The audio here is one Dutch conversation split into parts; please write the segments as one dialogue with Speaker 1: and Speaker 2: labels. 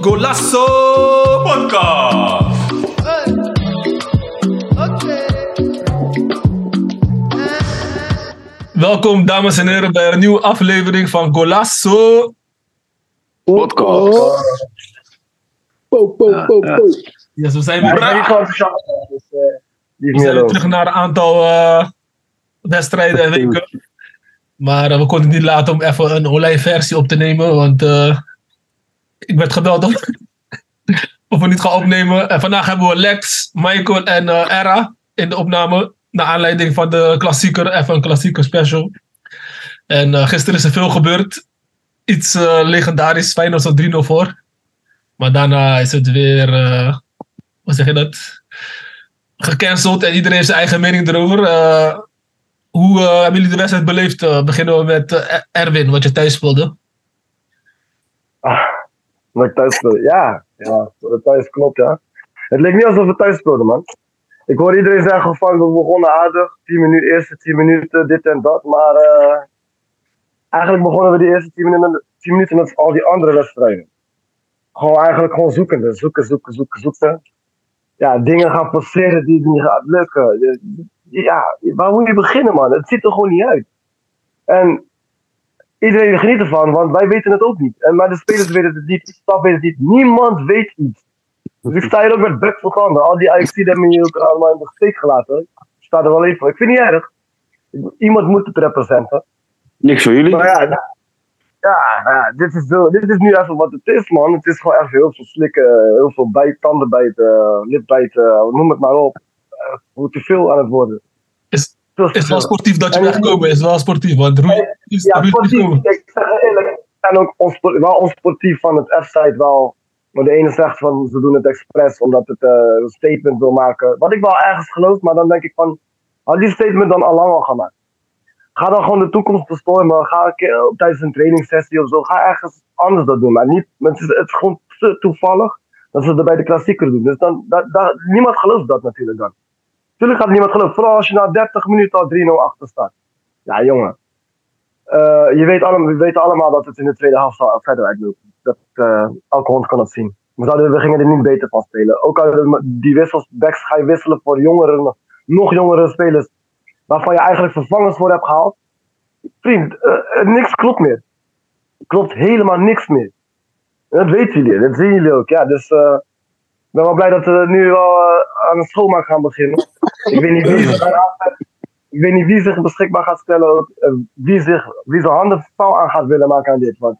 Speaker 1: Golasso Podcast. Welkom dames en heren bij een nieuwe aflevering van Golasso.
Speaker 2: Podcast.
Speaker 3: Po, po, po, po.
Speaker 1: Yes, we zijn
Speaker 3: Ja, ben niet gewoon verzacht, dus
Speaker 1: we zijn terug naar een aantal eh, wedstrijden en weken. Maar eh, we konden niet laten om even een online versie op te nemen, want eh, ik werd gebeld of, of we niet gaan opnemen. En vandaag hebben we Lex, Michael en eh Era in de opname. Naar aanleiding van de klassieker, even een klassieker special. En eh, gisteren is er veel gebeurd. Iets eh, legendarisch, Feyenoord stond 3-0 voor. Maar daarna is het weer, eh, hoe zeg je dat? Gecanceld en iedereen heeft zijn eigen mening erover. Hoe eh, hebben jullie de wedstrijd beleefd? Eh, beginnen we met eh, Erwin, wat je thuis speelde.
Speaker 3: Dat ik thuis speelde. Ja, ja, thuis klopt, ja. Het leek niet alsof we thuis speelden, man. Ik hoor iedereen zeggen van we begonnen aardig. 10 minuten, eerste 10 minuten, dit en dat. Maar eigenlijk begonnen we die eerste 10 minuten, 10 minuten met al die andere wedstrijden. Gewoon eigenlijk gewoon zoekende. Zoeken, zoeken, zoeken, zoeken. Ja, dingen gaan passeren die niet gaan lukken. Ja, waar moet je beginnen, man? Het ziet er gewoon niet uit. En iedereen geniet ervan, want wij weten het ook niet. En, maar de spelers weten het niet, de staf weet het niet. Niemand weet iets. Dus ik sta hier ook met bek voor handen. Al die IXC hebben hier ook allemaal in de steek gelaten. Ik sta er wel even voor. Ik vind het niet erg. Iemand moet het representen.
Speaker 2: Niks voor jullie.
Speaker 3: Maar ja, ja, nou ja dit, is zo, dit is nu even wat het is, man. Het is gewoon echt heel veel slikken, heel veel bij, tandenbijten, lipbijten, noem het maar op. Eh, Hoe te veel aan het worden.
Speaker 1: Is, is wel
Speaker 3: veel.
Speaker 1: sportief dat je
Speaker 3: En-
Speaker 1: wegkomen is. wel sportief, want Roei is
Speaker 3: Ja, sportief. Ik zeg eerlijk, en ook onspor- wel onsportief van het F-site wel. Maar de ene zegt van ze doen het expres omdat het eh, een statement wil maken. Wat ik wel ergens geloof, maar dan denk ik van, had die statement dan al lang al gemaakt. Ga dan gewoon de toekomst bestormen. Ga een keer op- tijdens een trainingssessie of zo. Ga ergens anders dat doen. Maar niet, het is, het is gewoon te toevallig dat ze het bij de klassieker doen. Dus dan, da, da- niemand gelooft dat natuurlijk dan. Tuurlijk gaat niemand geloven. Vooral als je na 30 minuten al 3-0 achter staat. Ja, jongen. Eh, je weet allemaal, we weten allemaal dat het in de tweede helft verder uitloopt. Dat, eh, elke hond kan dat zien. We, we gingen er niet beter van spelen. Ook al die wissels, backs ga je wisselen voor jongere, nog jongere spelers. Waarvan je eigenlijk vervangers voor hebt gehaald. Vriend, eh, niks klopt meer. Klopt helemaal niks meer. Dat weten jullie, dat zien jullie ook. Ja, dus ik ben wel blij dat we nu wel eh, aan een schoonmaak gaan beginnen. Ik weet niet wie zich ik weet niet wie zich beschikbaar gaat stellen, eh, wie, zich, wie zijn handen vuil aan gaat willen maken aan dit. Want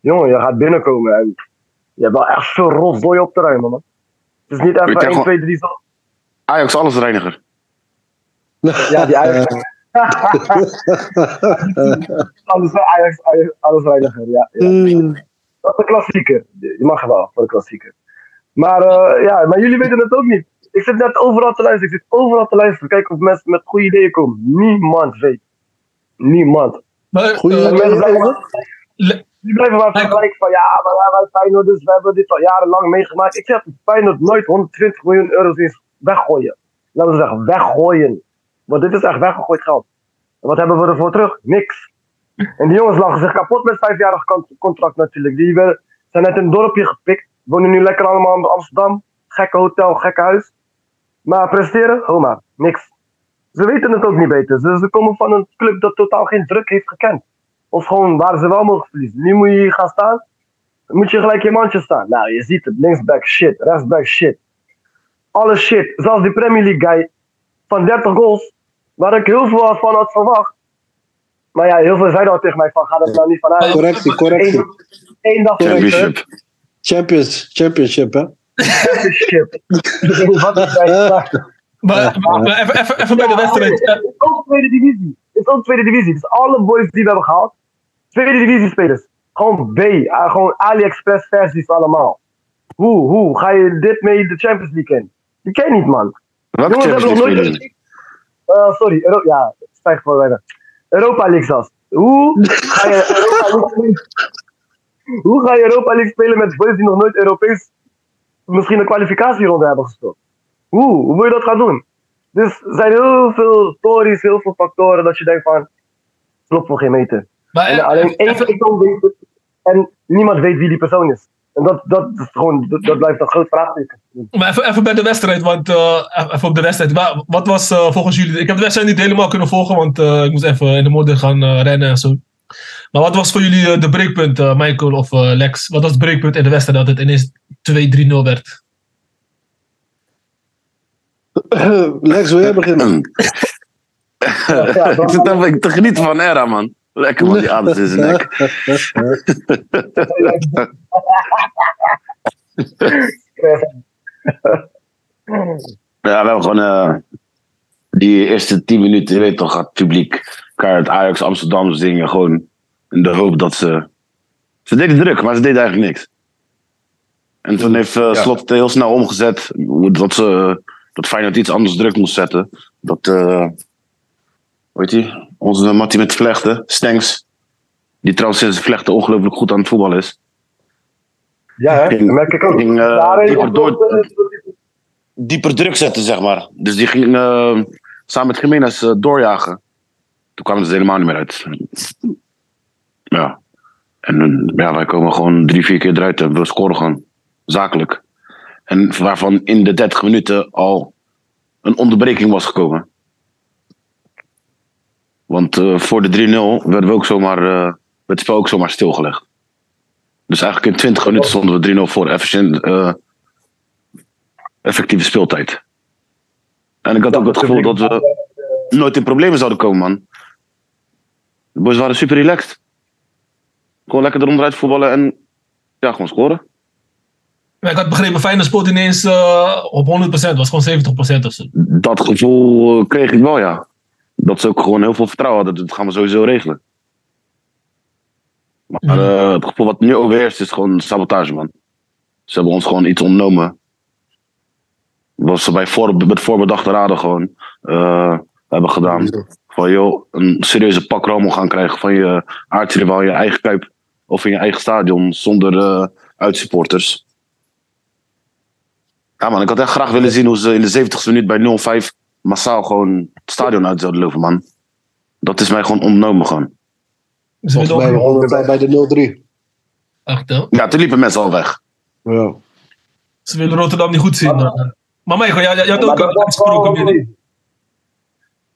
Speaker 3: jongen, je gaat binnenkomen en je hebt wel echt veel rotzooi op te ruimen, man. Het is niet even
Speaker 2: je
Speaker 3: 1,
Speaker 2: gewoon-
Speaker 3: 2, 3 zo.
Speaker 2: Ajax allesreiniger.
Speaker 3: Ja, die Ajax. alles, Ajax, Ajax, alles reiniger, ja. ja.
Speaker 2: Hmm.
Speaker 3: Dat is een klassieker. Je mag wel voor de klassieker. Maar eh, ja, maar jullie weten het ook niet. Ik zit net overal te luisteren. Ik zit overal te luisteren. Kijk of mensen met goede ideeën komen. Niemand weet. Niemand.
Speaker 1: Maar,
Speaker 3: En
Speaker 1: eh,
Speaker 3: mensen blijven,
Speaker 1: Le-
Speaker 3: die blijven maar vergelijken van ja, maar ja, wij Feyenoord dus we hebben dit al jarenlang meegemaakt. Ik zeg dat Feyenoord nooit 120 miljoen euro's is weggooien. Laten we zeggen, weggooien. Want dit is echt weggegooid geld. En wat hebben we ervoor terug? Niks. En die jongens lachen zich kapot met vijfjarig con- contract natuurlijk. Die zijn net in een dorpje gepikt. Wonen nu lekker allemaal in Amsterdam. Gekke hotel, gekke huis. Maar presteren? Oh maar, niks. Ze weten het ook niet beter. Ze, ze komen van een club dat totaal geen druk heeft gekend. Of gewoon waar ze wel mogen verliezen. Nu moet je hier gaan staan. Dan moet je gelijk je mandje staan. Nou, je ziet het. Linksback shit. Rechtsback shit. Alles shit. Zelfs die Premier League guy van 30 goals. Waar ik heel veel van had verwacht. Maar ja, heel veel zeiden al tegen mij van ga er nou niet vanuit.
Speaker 4: Correctie, correctie.
Speaker 3: Eén, één dag.
Speaker 4: Champions, championship, hè?
Speaker 3: Championship. Wat is
Speaker 1: maar, maar even, even, even bij de wedstrijd. Eh,
Speaker 3: Het is ook tweede divisie. Het is ook tweede divisie. Dus alle boys die we hebben gehaald, tweede divisie spelers. Gewoon B, ah, gewoon AliExpress versies allemaal. Hoe, hoe ga je dit mee de Champions League in? Die ken je niet, man.
Speaker 2: Welke
Speaker 3: Jongens hebben nog nooit. Eh, sorry, Euro ja, stijg voor weinig. Europa League zelfs. Hoe ga je Europa League Hoe ga je Europa League spelen met boys die nog nooit Europees misschien een kwalificatieronde hebben gespeeld? Hoe? Hoe wil je dat gaan doen? Dus er zijn heel veel stories, heel veel factoren dat je denkt van, klopt voor geen meter.
Speaker 1: Maar
Speaker 3: En
Speaker 1: eh,
Speaker 3: alleen één
Speaker 1: even-
Speaker 3: persoon weet het en niemand weet wie die persoon is. En dat, dat, is gewoon, dat, dat blijft een groot vraagteken.
Speaker 1: Maar even, even bij de wedstrijd, want eh, even op de wedstrijd. Wa- Wat was eh, volgens jullie... Ik heb de wedstrijd niet helemaal kunnen volgen, want eh, ik moest even in de modder gaan eh, rennen en zo. Maar wat was voor jullie eh, de breekpunt, eh, Michael of eh, Lex? Wat was het breekpunt in de wedstrijd dat het ineens 2-3-0 werd?
Speaker 4: Lex, wil jij beginnen?
Speaker 3: Ja,
Speaker 2: ik zit even te genieten van Era, man. Lekker man, die adem in zijn nek. Ja, we hebben gewoon eh, die eerste tien minuten, je weet toch, gaat het publiek kaart Ajax Amsterdam zingen. Gewoon in de hoop dat ze. Ze deden druk, maar ze deden eigenlijk niks. En toen heeft eh, Slot het heel snel omgezet. Dat, ze, dat Feyenoord iets anders druk moest zetten. Dat, eh weet je, onze Mattie met vlechten, Stengs. Die trouwens sinds vlechten ongelooflijk goed aan het voetballen is.
Speaker 3: Ja, hè? dat merk ik ook.
Speaker 2: Ging, eh, dieper door-
Speaker 3: eh,
Speaker 2: dieper druk zetten, zeg maar. Dus die ging eh, samen met Jiménez eh, doorjagen. Toen kwamen ze helemaal niet meer uit. Ja. En eh, ja, wij komen gewoon drie, vier keer eruit en we scoren gewoon. Zakelijk. En waarvan in de 30 minuten al een onderbreking was gekomen. Want eh, voor de 3-0 werden we ook zomaar, eh, werd het spel ook zomaar stilgelegd. Dus eigenlijk in 20 minuten stonden we 3-0 voor. Efficiënt, effectieve speeltijd. En ik had ook het gevoel dat we nooit in problemen zouden komen, man. De boys waren super relaxed. Gewoon lekker eronderuit voetballen en ja, gewoon scoren.
Speaker 1: Maar ik had begrepen, Feyenoord speelt ineens eh, op 100%. was gewoon 70% of zo.
Speaker 2: Dat gevoel eh, kreeg ik wel, ja. Dat ze ook gewoon heel veel vertrouwen hadden. Dat gaan we sowieso regelen. Maar eh, het gevoel wat nu overheerst is gewoon sabotage, man. Ze hebben ons gewoon iets ontnomen. Wat ze bij voor, met voorbedachte raden gewoon eh, hebben gedaan. Van joh, een serieuze pakrommel gaan krijgen van je aardsrivaal je eigen kuip. Of in je eigen stadion zonder eh uitsupporters. Ja man, ik had echt graag willen zien hoe ze in de 70ste minuut bij 0-5 massaal gewoon het stadion uit zouden lopen, man. Dat is mij gewoon ontnomen gewoon.
Speaker 1: Ze
Speaker 4: het al bij de 0-3.
Speaker 1: Echt, hè?
Speaker 2: Ja, toen liepen mensen al weg.
Speaker 4: Ja.
Speaker 1: Ze willen Rotterdam niet goed zien.
Speaker 3: Maar-
Speaker 1: Maar Michael, jij, jij had ook
Speaker 3: dat
Speaker 1: uh, gesproken.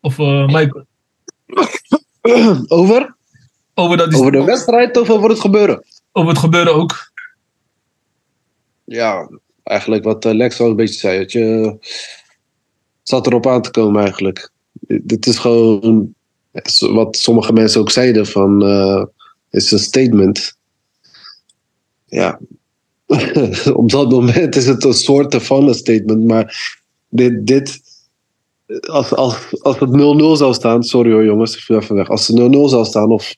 Speaker 1: Of eh, Michael.
Speaker 4: Over?
Speaker 1: Over, dat
Speaker 4: Over de wedstrijd of over het gebeuren?
Speaker 1: over het gebeuren ook.
Speaker 4: Ja, eigenlijk wat eh, Lex al een beetje zei. Dat je zat erop aan te komen eigenlijk. Dit is gewoon wat sommige mensen ook zeiden van eh is een statement. Ja, op dat moment is het een soort van een statement, maar dit, dit als, als, als het 0-0 zou staan, sorry hoor jongens, ik viel even weg. Als het 0-0 zou staan of,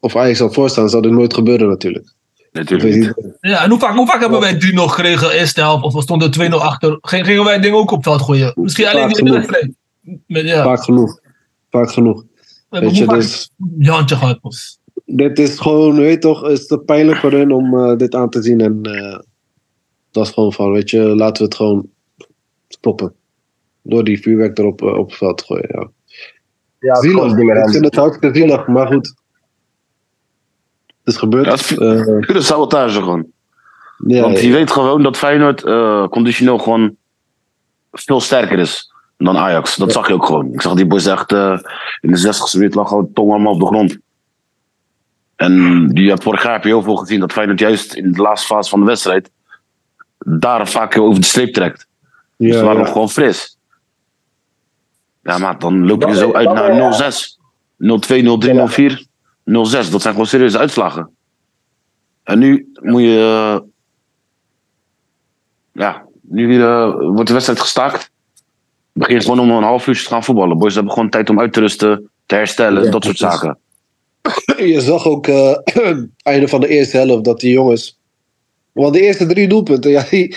Speaker 4: of Ajax zou voorstaan, zou dit nooit gebeuren natuurlijk.
Speaker 2: Natuurlijk niet.
Speaker 1: Ja, en hoe vaak, hoe vaak hebben wij 3-0 gekregen eerste helft? Of we stonden 2-0 achter? Ging- Gingen wij dingen ook op het veld gooien? Misschien alleen
Speaker 4: Vaak
Speaker 1: wedstrijd. Met, ja,
Speaker 4: Vaak genoeg. Vaak genoeg.
Speaker 1: we
Speaker 4: Weet je, dus
Speaker 1: je handje gehad. Pas.
Speaker 4: dit is gewoon, weet je toch, is het pijnlijk voor hun om eh, dit aan te zien. En eh, dat is gewoon van, weet je, laten we het gewoon stoppen. Door die vuurwerk erop eh, op het veld te gooien. Ja.
Speaker 3: Ja, het
Speaker 4: Zielig. Ik vind het hartstikke zielig, maar goed. Is gebeurd.
Speaker 2: Ja, het is-
Speaker 4: Eh,
Speaker 2: Pure sabotage gewoon.
Speaker 4: ja,
Speaker 2: Want je weet gewoon dat Feyenoord eh, conditioneel gewoon veel sterker is dan Ajax. Dat zag je ook gewoon. Ik zag die boys echt eh, in de 60 minuut lag gewoon tong allemaal op de grond. En die, hebt vorig jaar heb je heel veel gezien dat Feyenoord juist in de laatste fase van de wedstrijd daar vaak over de streep trekt. Dus
Speaker 4: ja,
Speaker 2: ze waren
Speaker 4: ja.
Speaker 2: nog gewoon fris. Ja, maar dan loop je zo uit naar
Speaker 3: ja.
Speaker 2: 0-6. 0-2, 0-3, 0-4, 0-6. Dat zijn gewoon serieuze uitslagen. En nu moet je... eh, ja, nu eh, wordt de wedstrijd gestaakt. Begin gewoon om een half uur te gaan voetballen. Boys hebben gewoon tijd om uit te rusten, te herstellen,
Speaker 4: Ja,
Speaker 2: dat soort zaken.
Speaker 4: Je zag ook eh einde van de eerste helft dat die jongens. Want de eerste drie doelpunten, ja, die,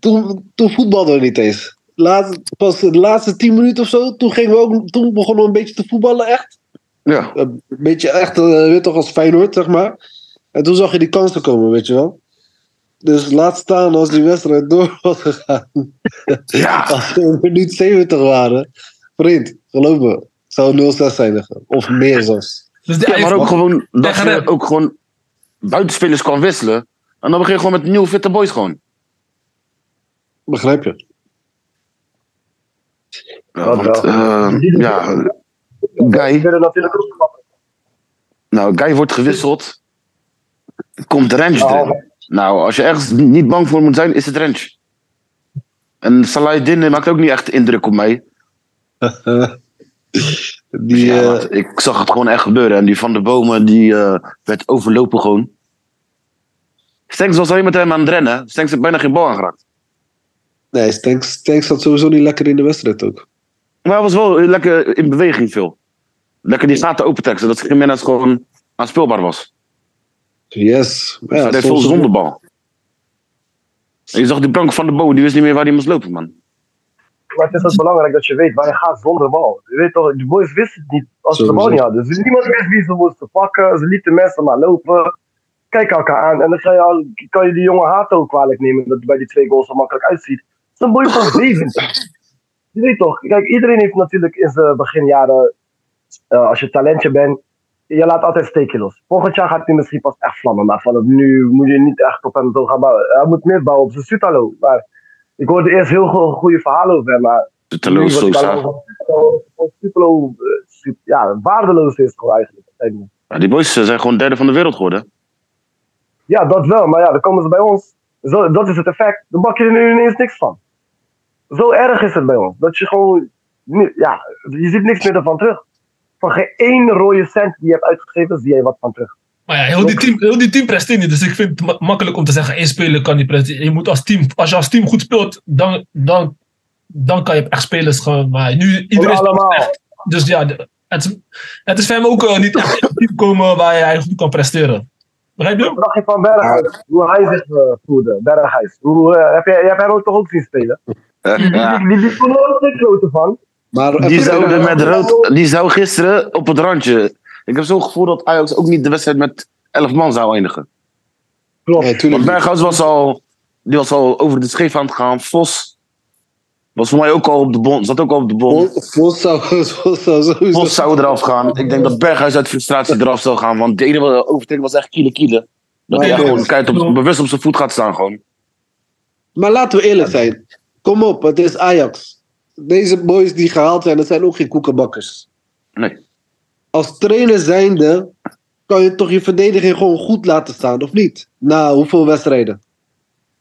Speaker 4: toen, toen voetbalden we niet eens. Laat, pas de laatste tien minuten of zo, toen, gingen we ook, toen begonnen we een beetje te voetballen, echt.
Speaker 2: Ja,
Speaker 4: Een beetje echt, eh, weet toch, als Feyenoord, zeg maar. En toen zag je die kansen komen, weet je wel. Dus laat staan als die wedstrijd door was gegaan.
Speaker 2: Ja.
Speaker 4: Als we in minuut 70 waren. Vriend, geloof me. het Zou 0-6 zijn gegaan. Of meer zelfs.
Speaker 1: Dus
Speaker 2: Ja, maar ook gewoon dat je ook gewoon buitenspelers kan wisselen. En dan begin je gewoon met nieuwe fitte boys gewoon.
Speaker 4: Begrijp je?
Speaker 2: Ja, want, eh, ja, Guy, nou, Guy wordt gewisseld. Komt Rens
Speaker 3: Nou,
Speaker 2: erin. Nou, als je ergens niet bang voor moet zijn, is het Rens. En Salah maakt ook niet echt indruk op mij.
Speaker 4: Die,
Speaker 2: Ja,
Speaker 4: eh,
Speaker 2: ik zag het gewoon echt gebeuren. En die van de bomen, die eh, werd overlopen gewoon. Stenks was alleen met hem aan het rennen. Stenks heeft bijna geen bal aangeraakt.
Speaker 4: nee, Stanks, Stanks zat sowieso niet lekker in de wedstrijd ook.
Speaker 2: Maar hij was wel lekker in beweging veel. Lekker die gaten opentrekken, zodat Jiménez gewoon aanspeelbaar was.
Speaker 4: Yes.
Speaker 2: Ja, veel
Speaker 4: soms-
Speaker 2: zonder bal. En je zag die Blank van de bomen, die wist niet meer waar hij moest lopen, man.
Speaker 3: Maar het is ook belangrijk dat je weet waar je gaat zonder bal. Je weet toch, de boys wisten het niet als ze de bal niet hadden. Dus niemand wist wie ze moesten pakken. Ze lieten mensen maar lopen. Kijk elkaar aan. En dan ga je al, kan je die jonge Hato ook kwalijk nemen dat hij bij die twee goals zo makkelijk uitziet. Het is een boy van 17. Je weet toch, kijk, iedereen heeft natuurlijk in zijn beginjaren, eh, als je talentje bent, je laat altijd steken los. Volgend jaar gaat hij misschien pas echt vlammen, maar vanaf nu moet je niet echt op hem zo gaan bouwen. Hij moet meer bouwen op zijn Sutalo. Maar ik hoorde eerst heel go- goede verhalen over hem, maar
Speaker 2: Sosa.
Speaker 3: al gewoon Sutalo, eh, ja, waardeloos is gewoon eigenlijk.
Speaker 2: Ja, die boys eh, zijn gewoon derde van de wereld geworden.
Speaker 3: Ja, dat wel, maar ja, dan komen ze bij ons. Zo, dat is het effect. Dan bak je er nu ineens niks van. Zo erg is het bij ons. Dat je gewoon, ja, je ziet niks meer ervan terug. Van geen één rode cent die je hebt uitgegeven, zie je wat van terug.
Speaker 1: Maar ja, heel die team, heel die team presteert niet. Dus ik vind het ma- makkelijk om te zeggen, één speler kan niet presteren. Je moet als team, als je als team goed speelt, dan, dan, dan kan je echt spelers gewoon. Maar nu, iedereen
Speaker 3: allemaal.
Speaker 1: echt. Dus ja, het, is- het is voor hem ook eh, niet echt in een team komen waar hij goed kan presteren. Begrijp je?
Speaker 3: Wat dacht je van Berghuis? Hoe hij zich eh, voelde, Berghuis. Hoe, eh, heb je, je hebt hem ook toch ook zien spelen?
Speaker 2: Eh,
Speaker 3: Die, die, die, die kon er geen kloten van.
Speaker 4: Maar
Speaker 2: Die
Speaker 4: even-
Speaker 2: zou, er met rood, die zou gisteren op het randje. Ik heb zo'n gevoel dat Ajax ook niet de wedstrijd met 11 man zou eindigen.
Speaker 3: Klopt.
Speaker 2: Want. Berghuis was al, die was al over de scheef aan het gaan. Vos was voor mij ook al op de bon, zat ook al op de bon.
Speaker 4: Vos zou, Vos zou.
Speaker 2: Vos zou eraf gaan. Ik denk dat Berghuis uit frustratie eraf zou gaan. Want de ene overtreding was echt kiele kiele. Dat hij gewoon keihard op, bewust op zijn voet gaat staan gewoon.
Speaker 4: Maar laten we eerlijk zijn. Kom op, het is Ajax. Deze boys die gehaald zijn, dat zijn ook geen koekenbakkers.
Speaker 2: Nee.
Speaker 4: Als trainer zijnde kan je toch je verdediging gewoon goed laten staan, of niet? Na hoeveel wedstrijden?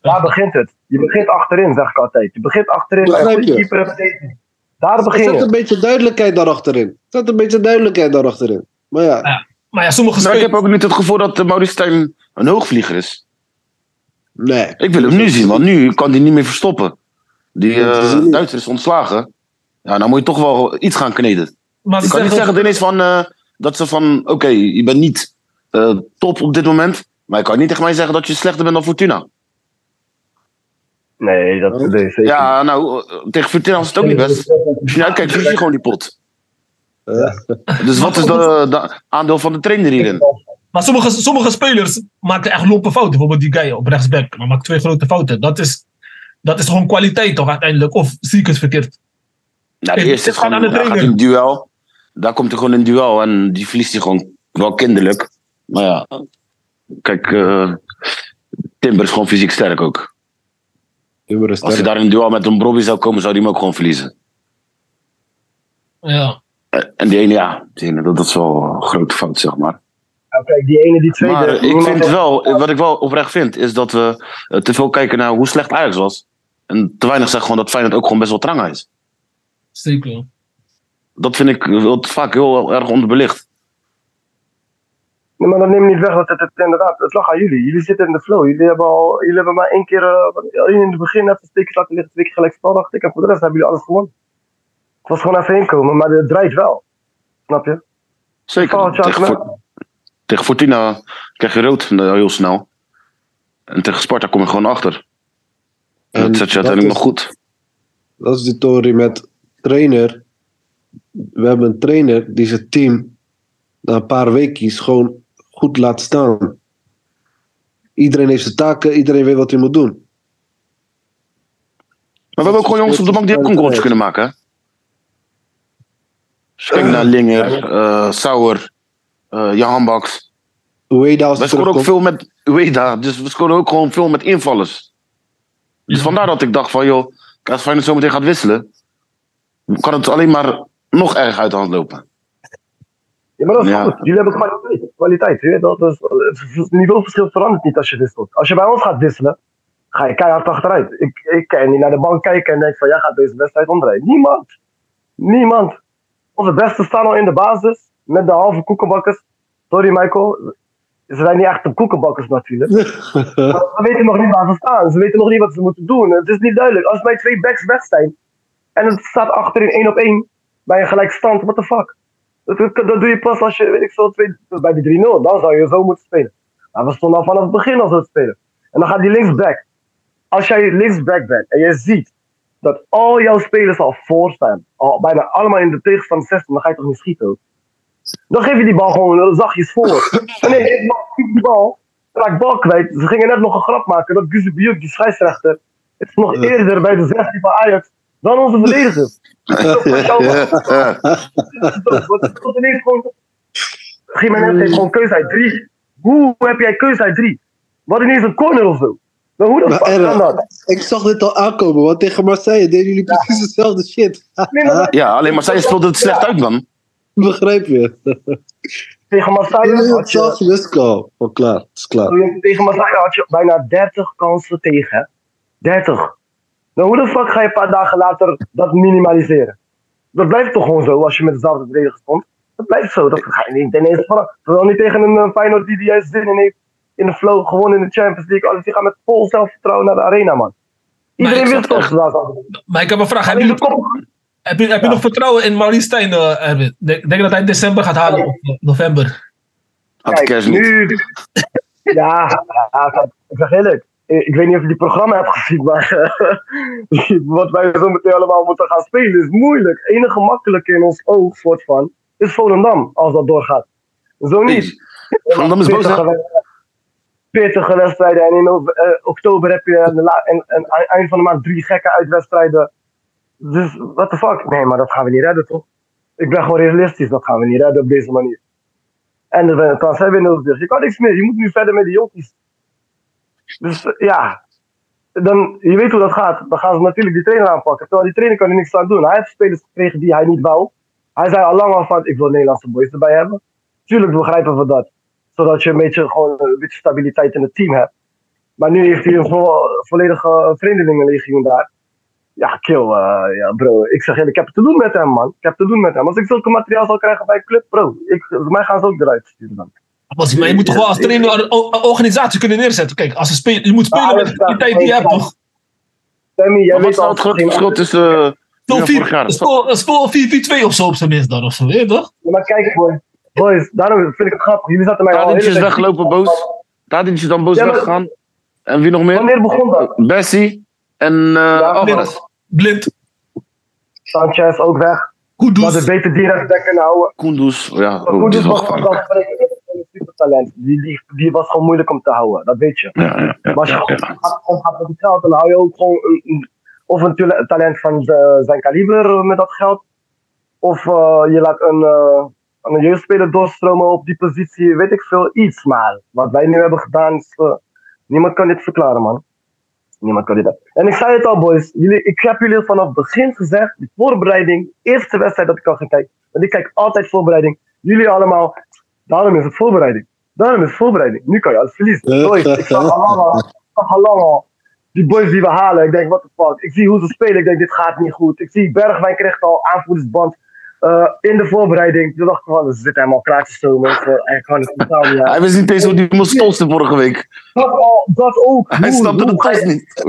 Speaker 3: Daar begint het. Je begint achterin, zeg ik altijd. Je begint achterin bij een keeper en verdediging. Daar begin
Speaker 4: Zet een beetje duidelijkheid daarachterin. Zet een beetje duidelijkheid daarachterin. Maar ja,
Speaker 1: Maar ja, sommige
Speaker 2: Maar ik heb ook niet het gevoel dat uh, Maurice Stijn een hoogvlieger is.
Speaker 4: nee.
Speaker 2: Ik wil hem nu zien, want nu kan hij niet meer verstoppen. Die
Speaker 4: Ja, is
Speaker 2: eh. Duitser is ontslagen. Ja, dan moet je toch wel iets gaan kneden.
Speaker 1: Maar
Speaker 2: Je kan niet
Speaker 1: zeggen,
Speaker 2: ineens van, eh, dat ze van, oké, je bent niet eh, top op dit moment. Maar je kan niet tegen mij zeggen dat je slechter bent dan Fortuna.
Speaker 3: Nee, dat zeker.
Speaker 2: Ja, nou, tegen Fortuna was het ook niet best. Je uitkijkt, verlies je gewoon die pot. Dus wat is de, de aandeel van de trainer hierin?
Speaker 1: maar sommige, sommige spelers maken echt lompe fouten. Bijvoorbeeld die guy op rechtsback. Maar maakt twee grote fouten. Dat is, dat is gewoon kwaliteit toch uiteindelijk? Of zie ik het verkeerd?
Speaker 2: Nou, de
Speaker 1: Het
Speaker 2: eerste is gewoon,
Speaker 1: aan
Speaker 2: in duel. Daar komt hij gewoon in duel en die verliest hij gewoon wel kinderlijk. Maar ja, kijk, eh, Timber is gewoon fysiek sterk ook.
Speaker 4: Timber is
Speaker 2: Als hij daar in duel met een Brobby zou komen, zou hij hem ook gewoon verliezen.
Speaker 1: Ja.
Speaker 2: Eh, En die ene, ja, die ene, dat, dat is wel een grote fout, zeg maar.
Speaker 3: Nou, kijk, die ene, die tweede.
Speaker 2: Maar ik vind wel, wat ik wel oprecht vind, is dat we eh, te veel kijken naar hoe slecht Ajax was. En te weinig zeggen gewoon dat Feyenoord ook gewoon best wel trang is.
Speaker 1: Zeker.
Speaker 2: Dat vind ik wel vaak heel erg onderbelicht.
Speaker 3: Nee, maar dat neemt niet weg dat het, het inderdaad, het lag aan jullie. Jullie zitten in de flow. Jullie hebben, al, jullie hebben maar één keer, wat- in het begin even stukjes laten liggen, twee keer gelijk spel, dacht ik. En voor de rest hebben jullie alles gewonnen. Het was gewoon even inkomen, maar het draait wel. Snap je?
Speaker 2: Zeker.
Speaker 3: Oh, tja,
Speaker 2: tegen, tegen Fortuna krijg je rood eh, heel snel. En tegen Sparta kom je gewoon achter. En dat zet je
Speaker 4: dat
Speaker 2: uiteindelijk
Speaker 4: is-
Speaker 2: nog goed.
Speaker 4: Dat is de theorie met trainer. We hebben een trainer die zijn team na een paar weekjes gewoon goed laat staan. Iedereen heeft zijn taken, iedereen weet wat hij moet doen.
Speaker 2: Maar we hebben ook gewoon jongens op de bank die ook een goaltje kunnen maken. hè? Kijkt naar Linger, eh Sauer, eh Jan Baks.
Speaker 4: Ueda
Speaker 2: We scoren ook veel met Ueda, dus we scoren ook gewoon veel met invallers. Dus vandaar dat ik dacht van, joh, als Feyenoord zo meteen gaat wisselen, kan het alleen maar nog erg uit de hand lopen.
Speaker 3: Ja, maar dat is
Speaker 2: Ja.
Speaker 3: goed. Jullie hebben kwaliteit. weet dat. Dus, eh, het niveauverschil verandert niet als je wisselt. Als je bij ons gaat wisselen, ga je keihard achteruit. Ik, ik kan niet naar de bank kijken en denk van, jij gaat deze wedstrijd omdraaien. Niemand. Niemand. Onze beste staan al in de basis, met de halve koekenbakkers. Sorry Michael, ze zijn niet echt de koekenbakkers natuurlijk. Ze weten nog niet waar ze staan. Ze weten nog niet wat ze moeten doen. Het is niet duidelijk. Als mijn twee backs weg zijn en het staat achterin één op één bij een gelijkstand, what the fuck? Dat, dat, dat doe je pas als je, weet ik veel, twee, bij die 3-0. Dan zou je zo moeten spelen. Maar we stonden al vanaf het begin al zo te spelen. En dan gaat die linksback. Als jij linksback bent en je ziet dat al jouw spelers al voor staan, al bijna allemaal in de tegenstander 16, dan ga je toch niet schieten ook. Dan geef je die bal gewoon eh, zachtjes voor. En nee, ik schiet die bal, raak bal kwijt. Ze gingen net nog een grap maken dat Guzebujuk, die scheidsrechter, het is nog eerder bij de 16 van Ajax dan onze verdedigers. Wat is dat ineens gewoon... Heeft gewoon keuze uit drie. Hoe heb jij keuze uit drie? Wat ineens een corner of zo? Maar hoe
Speaker 4: erg.
Speaker 3: kan dat?
Speaker 4: Ik zag dit al aankomen, want tegen Marseille deden jullie precies hetzelfde shit.
Speaker 3: Dat-
Speaker 2: Ja, alleen zij speelde het slecht uit, man.
Speaker 4: Begrijp je?
Speaker 3: tegen Marseille
Speaker 4: Jullie
Speaker 3: had je.
Speaker 4: Oh, klaar. Het is klaar.
Speaker 3: tegen Marseille had je bijna 30 kansen tegen. hè? 30. Nou, hoe de fuck ga je een paar dagen later dat minimaliseren? Dat blijft toch gewoon zo als je met dezelfde verdediger stond? Dat blijft zo. Dat ga je niet ineens veranderen. Vooral niet tegen een eh, Feyenoord die de juiste zin in heeft. In de flow, gewoon in de Champions League. Alles, die gaan met vol zelfvertrouwen naar de arena, man. Iedereen
Speaker 1: zat
Speaker 3: toch.
Speaker 1: Maar ik heb een vraag. Heb
Speaker 3: Alleen
Speaker 1: je,
Speaker 3: de kop.
Speaker 1: Heb je, heb je
Speaker 3: Ja.
Speaker 1: nog vertrouwen in Maurice Stijn, eh, Erwin? Denk, denk dat hij in december gaat halen of eh, november?
Speaker 2: Had de kerst niet.
Speaker 3: nu... Ja, ik zeg eerlijk. Ik ik weet niet of je die programma hebt gezien, maar eh, wat wij zo meteen allemaal moeten gaan spelen is moeilijk. Het enige makkelijke in ons oog, soort van, is Volendam, als dat doorgaat. Zo niet.
Speaker 2: Volendam is boos, hè?
Speaker 3: 40 wedstrijden- 40 wedstrijden en in eh, oktober heb je een la- en, en ei- eind van de maand drie gekke uitwedstrijden. Dus, what the fuck? Nee, maar dat gaan we niet redden, toch? Ik ben gewoon realistisch, dat gaan we niet redden op deze manier. En de transferwindow dus. Je kan niks meer, je moet nu verder met de jonkies. Dus eh, ja, dan, je weet hoe dat gaat. Dan gaan ze natuurlijk die trainer aanpakken. Terwijl die trainer kan er niks aan doen. Hij heeft spelers gekregen die hij niet wou. Hij zei al lang al van, ik wil Nederlandse boys erbij hebben. Tuurlijk begrijpen we dat. Zodat je een beetje, gewoon, een beetje stabiliteit in het team hebt. Maar nu heeft hij een vo- volledige vreemdelingenlegioen daar. Ja, kill. eh, ja, bro. Ik zeg ik heb het te doen met hem, man. Ik heb het te doen met hem. Als ik zulke materiaal zou krijgen bij een club, bro. Ik, mij gaan ze ook eruit sturen dan.
Speaker 1: Maar je moet toch wel als trainer een organisatie kunnen neerzetten. Kijk, als een speler, je moet spelen
Speaker 3: Ah,
Speaker 1: met de kwaliteit die je hebt, toch?
Speaker 3: Sammy, jij weet
Speaker 2: nou
Speaker 3: al
Speaker 2: het grote verschil tussen... eh,
Speaker 1: Speel
Speaker 2: Ja,
Speaker 1: vier-
Speaker 2: vorig jaar.
Speaker 1: speel- Speel 4-4-2 of zo op zijn minst dan, of zo, weet je toch?
Speaker 3: Ja, maar kijk, boy. Boys, daarom vind ik het grappig. Jullie zaten mij al
Speaker 2: Tadic is
Speaker 3: tijd-
Speaker 2: weggelopen, boos. Tadic is dan boos
Speaker 3: Ja, maar-
Speaker 2: weggegaan. En wie nog meer?
Speaker 3: Wanneer begon dat?
Speaker 2: Bessie en Alvarez.
Speaker 1: Blind,
Speaker 3: Sanchez ook weg. We hadden
Speaker 1: Kudus.
Speaker 3: beter die rechtsback kunnen houden.
Speaker 2: Kunduz. Ja, oh,
Speaker 3: was een supertalent. Die, die, die was gewoon moeilijk om te houden, dat weet je.
Speaker 2: Ja, ja, ja,
Speaker 3: Maar als je
Speaker 2: ja,
Speaker 3: gewoon
Speaker 2: ja.
Speaker 3: gaat- met het geld, dan hou je ook gewoon een, een- of een talent van de- zijn kaliber met dat geld. Of eh, je laat een, eh, een jeugdspeler doorstromen op die positie, weet ik veel, iets. Maar wat wij nu hebben gedaan, is, niemand kan dit verklaren, man. Niemand kan dit. En ik zei het al, boys. Jullie, ik heb jullie vanaf het begin gezegd, die voorbereiding, eerste wedstrijd dat ik al ging kijken. Want ik kijk altijd voorbereiding. Jullie allemaal, daarom is het voorbereiding. Daarom is het voorbereiding. Nu kan je alles verliezen. Boys, ik zag al lang al, ik zag al lang al die boys die we halen. Ik denk, what the fuck. Ik zie hoe ze spelen. Ik denk, dit gaat niet goed. Ik zie Bergwijn krijgt al aanvoerdersband eh, in de voorbereiding. Toen dacht ik van, ze zitten helemaal klaar te stomen. Eh, het totaal niet aan.
Speaker 2: Hij wist niet eens hoe die moest tolsten vorige week.
Speaker 3: Dat, al, dat ook.
Speaker 2: Hij
Speaker 3: Hoe-
Speaker 2: snapte de tost niet.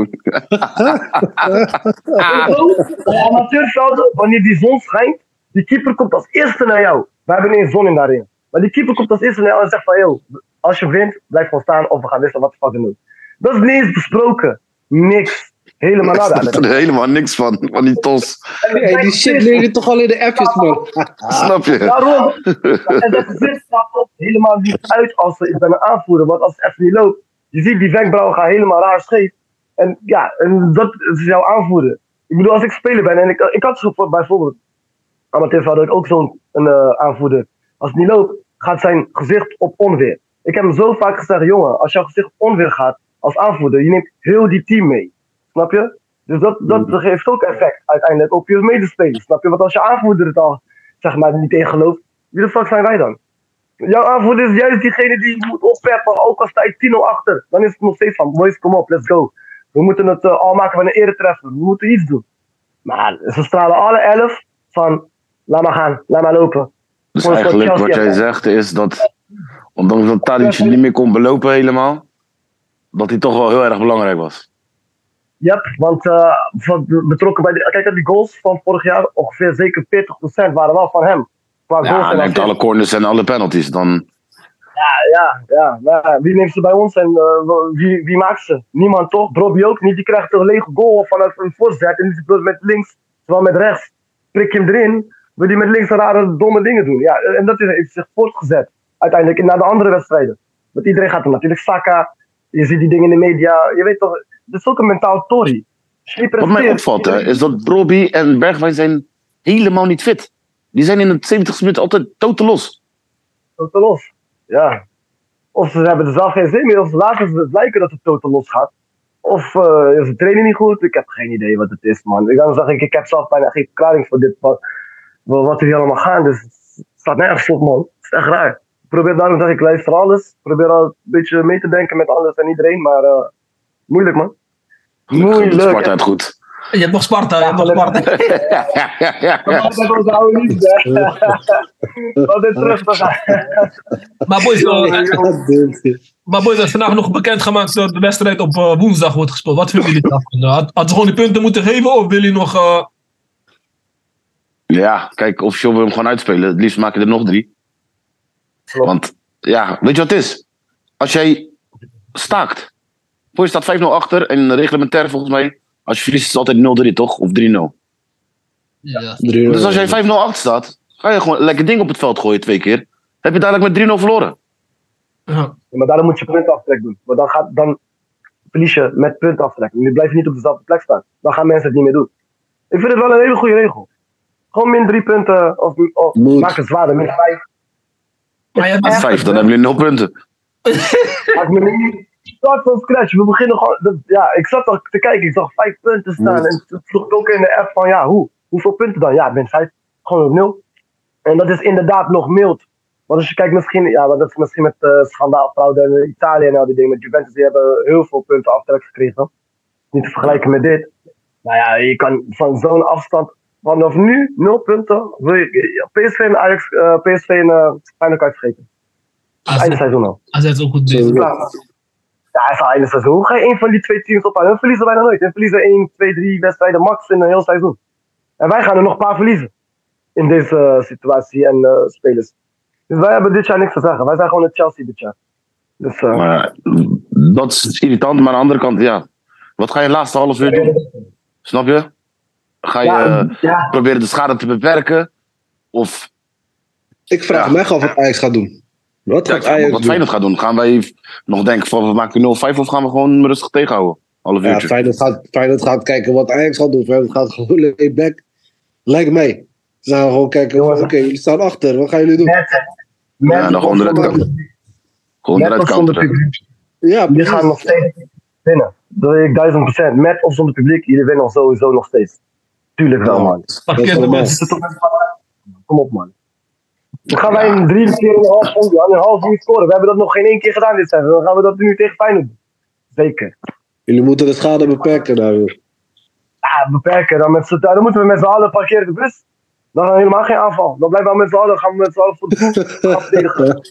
Speaker 3: Amateurvelden, wanneer die zon schijnt, die keeper komt als eerste naar jou. We hebben eens zon in daarin. Maar die keeper komt als eerste naar jou en zegt van, yo, als je wint, blijf gewoon staan of we gaan wisselen wat de fuck ook. Dat is niet eens besproken. Niks. Helemaal
Speaker 2: Ik
Speaker 3: nada.
Speaker 2: er helemaal niks van, van die tos.
Speaker 4: Hey, die shit leer je toch al in de appjes, man.
Speaker 2: Snap je?
Speaker 3: Daarom. En dat zit staat ook helemaal niet uit als ik ben een aanvoerder. Want als het even niet loopt, Je ziet die wenkbrauwen gaan helemaal raar scheef. En ja, en dat is jouw aanvoerder. Ik bedoel, als ik speler ben en ik, ik had zo bijvoorbeeld, amateur had ik ook zo'n een, eh, aanvoerder. Als het niet loopt, gaat zijn gezicht op onweer. Ik heb hem zo vaak gezegd, jongen, als jouw gezicht op onweer gaat als aanvoerder, je neemt heel die team mee. Snap je? Dus dat, dat geeft ook effect uiteindelijk op je medespelers. Snap je? Want als je aanvoerder het al, zeg maar, niet in gelooft, wie de fuck zijn wij dan? Jouw aanvoerder is juist diegene die moet oppeppen, ook al sta je 10-0 achter. Dan is het nog steeds van, boys, kom op, let's go. We moeten het eh, al maken van een eretreffer. We moeten iets doen. Maar ze stralen alle elf van, laat maar gaan, laat maar lopen.
Speaker 2: Dus eigenlijk wat jij zegt is dat, ondanks dat Tadic niet meer kon belopen helemaal, dat hij toch wel heel erg belangrijk was.
Speaker 3: Yep, want eh, van, betrokken bij de, kijk naar die goals van vorig jaar, ongeveer zeker 40% waren wel van hem. Qua goals
Speaker 2: Ja,
Speaker 3: en
Speaker 2: hij neemt alle corners en alle penalties. Dan,
Speaker 3: Ja, ja. Maar wie neemt ze bij ons en eh, wie, wie maakt ze? Niemand toch? Brobby ook niet. Die krijgt een lege goal vanuit een voorzet en die met links, terwijl met rechts. Prik je hem erin, wil hij met links rare domme dingen doen. Ja, en dat is- heeft zich voortgezet. Uiteindelijk naar de andere wedstrijden. Want iedereen gaat er natuurlijk Saka. Je ziet die dingen in de media. Je weet toch, het is ook een mentaal tory.
Speaker 2: Wat mij opvalt hè, is dat Broby en Bergwijn zijn helemaal niet fit. Die zijn in het 70 minuut altijd totaal los.
Speaker 3: totaal los. Ja. Of ze hebben er zelf geen zin meer, of ze laten het lijken dat het totaal los gaat. Of eh, is de training niet goed? Ik heb geen idee wat het is, man. Ik dan zeg ik, ik heb zelf bijna geen verklaring voor dit, wat, wat er hier allemaal gaat. Dus het staat nergens op, man. Het is echt raar. Ik probeer daarom zeg ik, luister alles. Ik probeer al een beetje mee te denken met alles en iedereen, maar eh, moeilijk, man. Moeilijk.
Speaker 2: Sparta het goed.
Speaker 1: Je hebt nog Sparta, je hebt nog. Sparta.
Speaker 3: Dat is onze oude liefde. Altijd terug te gaan.
Speaker 1: Maar boys, eh, maar boys, er is vandaag nog bekendgemaakt dat de wedstrijd op eh, woensdag wordt gespeeld. Wat vinden jullie daarvan? Had, hadden ze gewoon die punten moeten geven of willen jullie nog... eh,
Speaker 2: Ja, kijk, officieel wil je hem gewoon uitspelen. Het liefst maak je er nog drie.
Speaker 3: Klopt.
Speaker 2: Want, ja, weet je wat het is? Als jij staakt. Voor je staat 5-0 achter en reglementair volgens mij. Als je verliest is het altijd 0-3 toch? Of 3-0.
Speaker 1: ja.
Speaker 2: Dus als jij 5-0 achter staat, ga je gewoon lekker ding op het veld gooien twee keer. Heb je dadelijk met 3-0 verloren.
Speaker 1: Ja.
Speaker 3: Ja, maar daarom moet je puntaftrek doen. Want dan, gaat, dan verlies je met puntaftrek. Je blijft niet op dezelfde plek staan. Dan gaan mensen het niet meer doen. Ik vind het wel een hele goede regel. Gewoon min drie punten. Of, of maak het zwaarder, min vijf.
Speaker 1: Maar je hebt
Speaker 3: Echt?
Speaker 2: Vijf, dan hebben jullie 0 punten.
Speaker 3: Maak me niet. Start van scratch. We beginnen gewoon. dat- ja, ik zat al te kijken. Ik zag vijf punten staan.
Speaker 4: Moet.
Speaker 3: En toen vroeg ik ook in de app van ja, hoe? Hoeveel punten dan? Ja, min vijf. Gewoon op nul. En dat is inderdaad nog mild. Want als je kijkt misschien, ja, dat is misschien met uh, schandaal, fraude en Italië en al die dingen. Met Juventus, die hebben heel veel punten aftrek gekregen. Niet te vergelijken met dit. Nou ja, je kan van zo'n afstand, vanaf nu, nul punten. Wil je, PSV en Ajax, eh, PSV en uh, Feyenoord vergeten. Einde seizoen al.
Speaker 1: AZ is ook goed.
Speaker 4: Zo.
Speaker 3: Ja, ja, is al einde seizoen. Hoe ga je een van die twee teams ophalen? Hun verliezen bijna nooit. Hun verliezen 1, 2, 3 wedstrijden max in een heel seizoen. En wij gaan er nog een paar verliezen. In deze eh, situatie en eh, spelers. Dus wij hebben dit jaar niks te zeggen. Wij zijn gewoon het Chelsea dit jaar. Dus eh,
Speaker 2: Maar dat is irritant. Maar aan de andere kant, ja. Wat ga je laatste half uur doen? Snap je? Ga je
Speaker 3: ja, ja,
Speaker 2: proberen de schade te beperken? Of
Speaker 4: Ik vraag
Speaker 2: Ja.
Speaker 4: mij af wat Ajax gaat doen. Wat gaat Ajax
Speaker 2: wat
Speaker 4: doen?
Speaker 2: Feyenoord gaat doen? Gaan wij nog denken van we maken 0-5 of gaan we gewoon rustig tegenhouden? Half
Speaker 4: Ja. Feyenoord gaat, Feyenoord gaat kijken wat Ajax gaat doen. Feyenoord gaat gewoon lay back. Lijkt mij. Ze gaan gewoon kijken, oké, jullie staan achter. Wat gaan jullie doen?
Speaker 3: met, met,
Speaker 2: Ja, dan gewoon
Speaker 3: of
Speaker 2: eruit
Speaker 3: zonder-
Speaker 2: counteren. Gewoon eruit counteren.
Speaker 4: Ja,
Speaker 3: Jullie gaan nog steeds winnen. Dat weet ik duizend procent. Met of zonder publiek, jullie winnen sowieso nog steeds. Tuurlijk wel, man.
Speaker 4: Dat
Speaker 3: Kom op, man. Dan gaan wij een drie keer en een half, en een half uur scoren. We hebben dat nog geen één keer gedaan dit seizoen. Dan gaan we dat nu tegen Feyenoord doen. Zeker.
Speaker 4: Jullie moeten de schade beperken daar weer.
Speaker 3: Ja, beperken. Dan, met z'n- dan moeten we met z'n allen parkeren de bus. Dan gaan we helemaal geen aanval. Dan blijven we met z'n allen, gaan we met z'n allen voor de.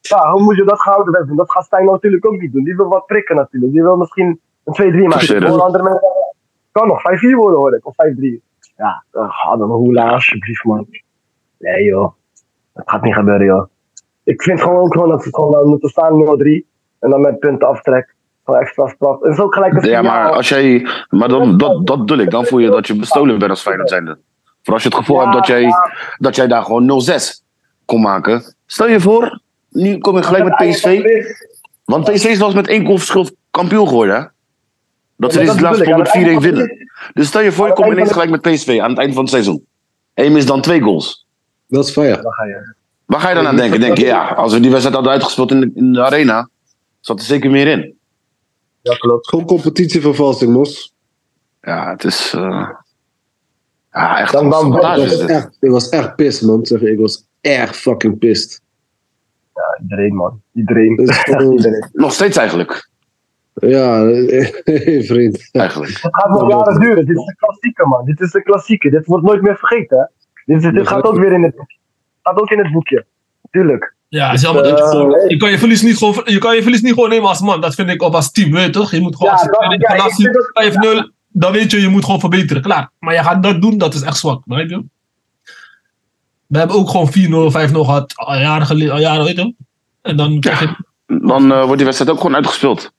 Speaker 3: Ja, hoe moet je dat gehouden hebben? Dat gaat Stijn natuurlijk ook niet doen. Die wil wat prikken natuurlijk. Die wil misschien een 2-3 maken. Voor andere mensen kan nog 5-4 worden hoor ik. Of 5-3. Ja, dan ga dan hoe alsjeblieft man. Nee joh. Dat gaat niet gebeuren joh. Ik vind gewoon ook gewoon dat ze gewoon dan moeten staan 0-3. En dan met punten aftrek. Gewoon extra straf. Het is ook gelijk een
Speaker 2: Ja, maar als jij. Maar dan, dat, dat bedoel ik. Dan voel je dat je bestolen bent als Feyenoord zijnde. Voor als je het gevoel
Speaker 3: Ja,
Speaker 2: hebt dat jij,
Speaker 3: ja.
Speaker 2: dat jij daar gewoon 0-6 kon maken. Stel je voor, nu kom je gelijk met PSV. Want PSV is wel eens met één goal verschil kampioen geworden, hè? Dat ze
Speaker 3: Ja,
Speaker 2: deze laatste pot met 4-1
Speaker 3: Aan het einde
Speaker 2: winnen. Dus stel je voor, je
Speaker 3: het
Speaker 2: komt ineens gelijk met PSV aan het eind van het seizoen. En je mist dan twee goals.
Speaker 4: Dat is fire.
Speaker 3: Dan ga je.
Speaker 2: Waar ga je dan aan denken? Denk je, ja, als we die wedstrijd hadden uitgespeeld in de, in de arena, zat er zeker meer in.
Speaker 3: Ja, klopt.
Speaker 4: Gewoon competitievervalsing, Mos.
Speaker 2: Ja, het is. eh, ja, echt.
Speaker 3: Dan-
Speaker 4: was, echt, ik was echt pissed, man. Zeg, ik was erg fucking pissed.
Speaker 3: Ja, iedereen, man. Iedereen.
Speaker 2: Nog steeds eigenlijk.
Speaker 4: ja, vriend.
Speaker 2: eigenlijk.
Speaker 3: Het gaat nog jaren duren. Dit is een klassieker, man. Dit is een klassieker. Dit wordt nooit meer vergeten, Dit, is, dit gaat ook weer in het boekje. Gaat ook in het boekje. Tuurlijk.
Speaker 1: Ja, het is jammer dat je, gewoon- je kan je verlies niet gewoon, je kan je verlies niet gewoon nemen als man. Dat vind ik of als team, weet je toch? Je moet gewoon
Speaker 3: Ja,
Speaker 1: als je
Speaker 3: ja, vind dat-
Speaker 1: 5-0, dan weet je, je moet gewoon verbeteren. Klaar. Maar je gaat dat doen, dat is echt zwak, begrijp je? We hebben ook gewoon 4-0, 5-0 gehad, al jaren geleden, al jaren, weet je? En dan krijg je,
Speaker 2: Dan eh, wordt die wedstrijd ook gewoon uitgespeeld.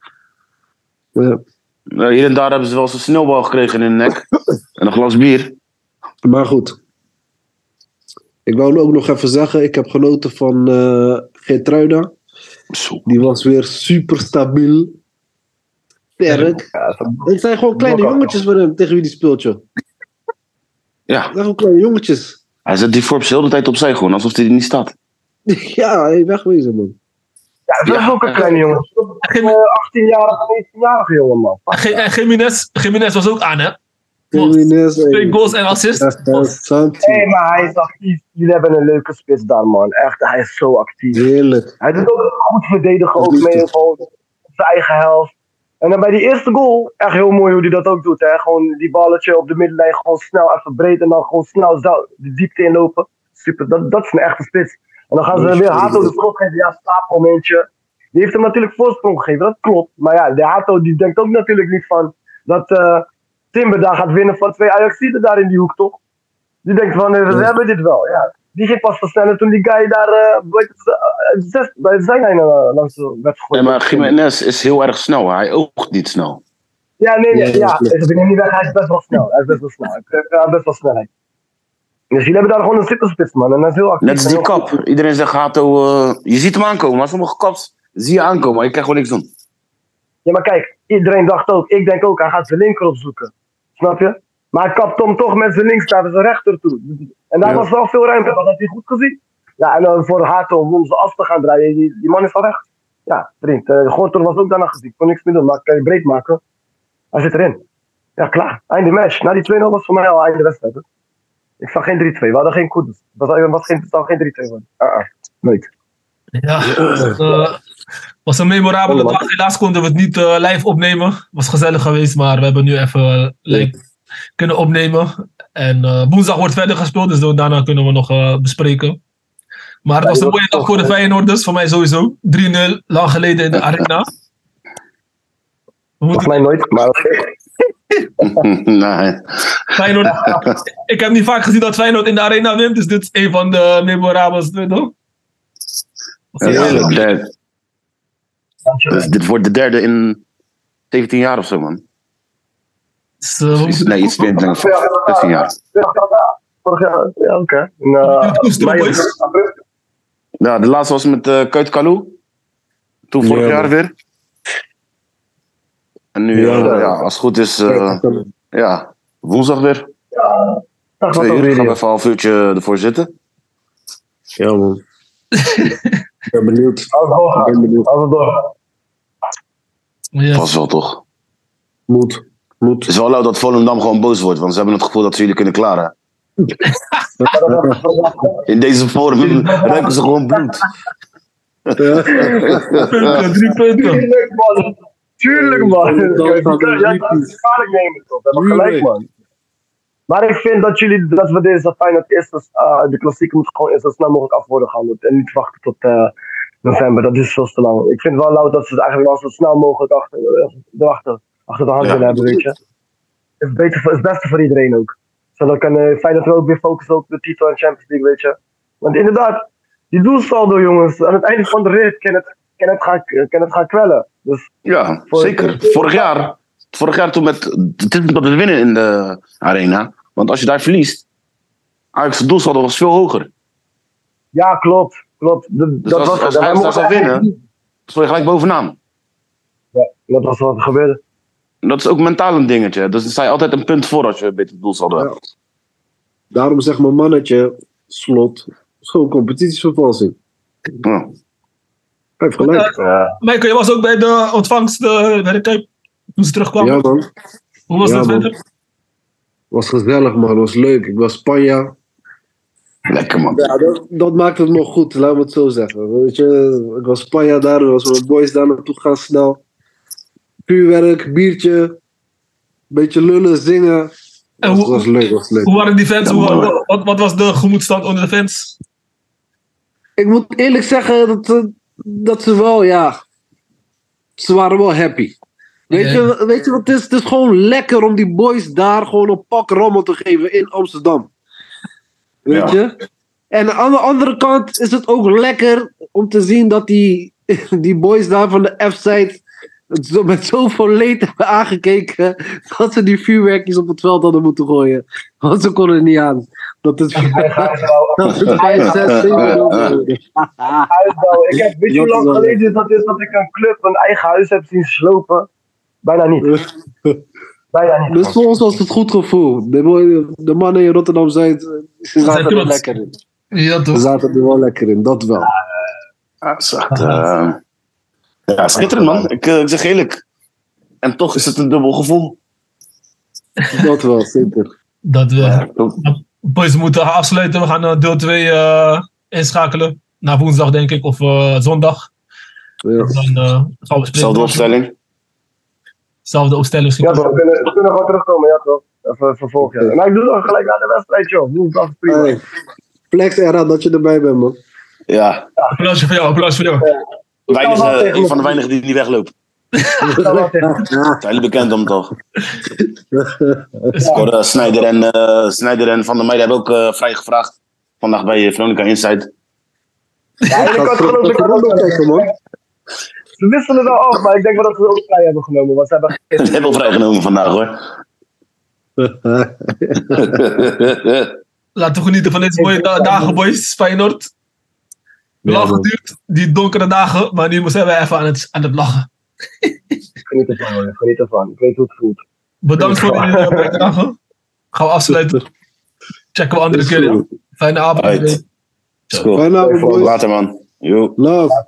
Speaker 4: Ja.
Speaker 2: Eh, hier en daar hebben ze wel eens een sneeuwbal gekregen in de nek. En een glas bier.
Speaker 4: Maar goed. Ik wou ook nog even zeggen, ik heb genoten van eh Geertruida.
Speaker 2: Zo.
Speaker 4: Die was weer super stabiel. Sterk. Het zijn gewoon kleine jongetjes voor hem, tegen wie die speelt, joh.
Speaker 2: Ja,
Speaker 4: Het zijn gewoon kleine jongetjes.
Speaker 2: hij zet die Forbes heel de tijd opzij gewoon, alsof hij er niet staat.
Speaker 4: ja, hey, wegwezen, man.
Speaker 3: ja, dat is
Speaker 2: Ja.
Speaker 3: ook een kleine jongen. Een 18-jarige, 19-jarige jongen, man.
Speaker 1: Jiménez was ook aan, hè? Twee goals en assist.
Speaker 3: Hé, maar hij is actief. Jullie hebben een leuke spits daar, man. Echt, hij is zo actief.
Speaker 4: Heerlijk.
Speaker 3: Hij doet ook goed verdedigen, ook mee gewoon op zijn eigen helft. En dan bij die eerste goal, echt heel mooi hoe hij dat ook doet. Hè? Gewoon die balletje op de middenlijn, gewoon snel even breed en dan gewoon snel zo de diepte inlopen. Super, dat, dat is een echte spits. En dan gaan ze weer Hato de schot geven, ja, slaapmomentje. Die heeft hem natuurlijk voorsprong gegeven, dat klopt. Maar ja, de Hato die denkt ook natuurlijk niet van dat eh, Timber daar gaat winnen van twee Ajaxiden daar in die hoek, toch? Die denkt van, eh, we
Speaker 4: Ja.
Speaker 3: hebben dit wel, ja. Die ging pas versnellen toen die guy daar uh, eh, zes, bij de zijlijn eh, langs de werd gegooid.
Speaker 2: Nee, maar Jiménez is heel erg snel. Hij oogt niet snel.
Speaker 3: Ja, nee, nee,
Speaker 4: Ja,
Speaker 3: ja. Ik ben niet weg, hij is best wel snel. Hij is best wel snel. Hij heeft best wel snelheid. Dus jullie hebben daar gewoon een zitterspits, man. En dat is heel actief.
Speaker 2: Net als die
Speaker 3: goed.
Speaker 2: kap. Iedereen zegt Hato, eh, je ziet hem aankomen. Maar sommige kaps zie je aankomen, maar je krijgt gewoon niks doen.
Speaker 3: Ja, maar kijk, iedereen dacht ook, ik denk ook, hij gaat zijn linker opzoeken. Snap je? Maar hij kapt hem toch met zijn links naar zijn rechter toe. En daar
Speaker 4: Ja.
Speaker 3: was wel veel ruimte, dat had hij goed gezien. Ja, en dan voor Hato om onze as te gaan draaien, die, die man is al recht. Ja, vriend. Uh, Gorter was ook daarna gezien. Ik kon niks meer doen, maar kan je breed maken. Hij zit erin. Ja, klaar. Einde match. Na die 2-0 was voor mij al einde wedstrijd. hè. Ik zag geen 3-2. We hadden geen koeders. Het was, was geen, zou geen 3-2 worden. Ah, ah. Nooit.
Speaker 1: Ja, uh, was een memorabele dag. Helaas konden we het niet uh, live opnemen. Was gezellig geweest, maar we hebben nu even live kunnen opnemen. En uh, woensdag wordt verder gespeeld, dus daarna kunnen we nog uh, bespreken. Maar het was een mooie dag voor de Feyenoorders, voor mij sowieso. 3-0, lang geleden in de arena.
Speaker 3: Volgens mij nooit, maar...
Speaker 2: nee.
Speaker 1: Feyenoord, ik heb niet vaak gezien dat Feyenoord in de arena wint, dus dit is een van de memorabels. No?
Speaker 2: Dus dit wordt de derde in 17 jaar of zo, man.
Speaker 1: Dus,
Speaker 2: Iets, nee, iets meer dan 16 jaar.
Speaker 3: Vorig jaar, ja, oké. Okay.
Speaker 2: Ja, de laatste was met uh, Kuit Kalou. Toen vorig ja, jaar weer. En nu, ja, uh, ja als het goed is, uh, ja, woensdag weer.
Speaker 3: Ja,
Speaker 2: dat Twee uur, gaan we even een half uurtje ervoor zitten.
Speaker 4: Ja, man. Ik ben benieuwd.
Speaker 3: Ik ben benieuwd. Als het door.
Speaker 2: Yes. Pas wel, toch?
Speaker 4: Moet. Moet.
Speaker 2: Het is wel leuk dat Volendam gewoon boos wordt, want ze hebben het gevoel dat ze jullie kunnen klaren. In deze vorm ruiken ze gewoon bloed.
Speaker 1: punten, drie punten.
Speaker 3: Tuurlijk, man. Tuurlijk, man. Ja, dat is gevaarlijk nemen, toch? Dat is gelijk, man. Maar ik vind dat jullie, dat we deze Feyenoord eerst, uh, de klassieke moet gewoon eerst zo snel mogelijk af worden gehandeld. En niet wachten tot uh, november, dat is veel te lang. Ik vind wel lauw dat ze het eigenlijk wel zo snel mogelijk achter, erachter, achter de hand ja. willen hebben, weet je. Het is, beter, het is beste voor iedereen ook. Zodat kan uh, Feyenoord ook weer focussen op de titel en Champions League, weet je. Want inderdaad, die doelsaldo, jongens, aan het einde van de rit kan het, kan het, gaan, kan het gaan kwellen. Dus
Speaker 2: ja, voor, zeker. Vorig jaar, vorig jaar toen met, het is met het winnen in de arena. Want als je daar verliest, Ajax de doelsaldo was veel hoger.
Speaker 3: Ja, klopt. klopt. De,
Speaker 2: dus dat als, was, als Ajax daar zou winnen, stond je gelijk bovenaan.
Speaker 3: Dat was wat er gebeurde.
Speaker 2: Dat is ook mentaal een dingetje. Dus dan sta je altijd een punt voor als je een doelsaldo
Speaker 4: Ja.
Speaker 2: hebt.
Speaker 4: Daarom zegt mijn mannetje, slot, is gewoon competitievervalsing.
Speaker 2: Ja.
Speaker 4: Hij heeft gelijk.
Speaker 3: Ja.
Speaker 1: Michael, je was ook bij de ontvangst eh, bij de Kuip toen ze terugkwamen.
Speaker 4: Ja, man.
Speaker 1: Hoe was
Speaker 4: Ja,
Speaker 1: dat
Speaker 4: man.
Speaker 1: verder?
Speaker 4: Was gezellig, man. Was leuk. Ik was Spanja.
Speaker 2: Lekker man.
Speaker 4: Ja, dat, dat maakt het nog goed, laat me het zo zeggen. Weet je, ik was Spanja daar, was mijn boys daar naartoe gaan snel. Vuurwerk, biertje, beetje lullen, zingen.
Speaker 1: En
Speaker 4: Was,
Speaker 1: hoe-
Speaker 4: was leuk, was leuk.
Speaker 1: Hoe waren die fans?
Speaker 2: Ja,
Speaker 1: Hoe- wat, wat was de gemoedstand onder de fans?
Speaker 4: Ik moet eerlijk zeggen dat, ze- dat ze wel, ja, ze waren wel happy. Weet, je, weet je wat het is? Het is gewoon lekker om die boys daar gewoon een pak rommel te geven in Amsterdam. Weet
Speaker 2: Ja.
Speaker 4: je? En aan de andere kant is het ook lekker om te zien dat die, die boys daar van de F-side zo- met zoveel leed hebben aangekeken dat ze die vuurwerkjes op het veld hadden moeten gooien. Want ze konden er niet aan. Dat het, dat het 5, 6, 7
Speaker 3: Huisbouw. Ik heb, weet je hoe lang geleden dat is dat ik een club een eigen huis heb zien slopen? Bijna niet. Bijna niet.
Speaker 4: Dus voor ons was het goed gevoel. De, de mannen in Rotterdam Zuid, ze
Speaker 1: zijn
Speaker 4: zaten er
Speaker 1: trots.
Speaker 4: lekker in.
Speaker 1: Ja,
Speaker 4: Ze
Speaker 1: toch?
Speaker 4: zaten er wel lekker in, dat wel.
Speaker 2: Ja, het is echt, eh, ja, schitterend man. Ik, eh, ik zeg eerlijk. En toch is het een dubbel gevoel.
Speaker 4: Dat wel, zeker.
Speaker 1: Dat we.
Speaker 2: Ja, ook-
Speaker 1: Boys, we moeten gaan afsluiten. We gaan eh, deel 2 eh, inschakelen. Na woensdag, denk ik, of eh, zondag.
Speaker 4: Ja.
Speaker 1: Dan eh, gaan we
Speaker 2: opstelling.
Speaker 1: Zelfde opstelling misschien.
Speaker 3: Ja, toch, we kunnen, we kunnen gewoon terugkomen, ja toch? Even vervolg, ja. Maar ik doe het gelijk na de wedstrijd, joh. Woensdag is prima.
Speaker 4: Hey, flex era dat je erbij bent, man.
Speaker 2: Ja,
Speaker 1: Applausje voor jou, applausje voor jou.
Speaker 3: Kan
Speaker 2: weinig, eh,
Speaker 3: tegen
Speaker 2: een van de weinigen die niet wegloopt. Zijn jullie bekend om toch? Eh, Snijder, en, eh Snijder en Van der Meijden hebben ook eh vrij gevraagd. Vandaag bij eh, Veronica Insight.
Speaker 3: Ja, ik had
Speaker 4: terug
Speaker 3: geloof ik Ze wisselen wel af, maar ik denk wel dat ze ook vrij hebben genomen. Want ze hebben
Speaker 2: Ze hebben wel vrijgenomen vandaag hoor.
Speaker 1: Laten we genieten van deze mooie da- dagen, boys. Feyenoord.
Speaker 4: Ja,
Speaker 1: Lang geduurd, die donkere dagen, maar nu zijn we even aan het, aan het lachen.
Speaker 3: geniet ervan, hoor. Geniet ervan. Ik weet hoe het voelt.
Speaker 1: Bedankt voor jullie bijdrage. Gaan we afsluiten. Checken we andere keer. ja. Fijne avond.
Speaker 4: Fijne avond, boys.
Speaker 2: Later man. Yo.
Speaker 4: Love.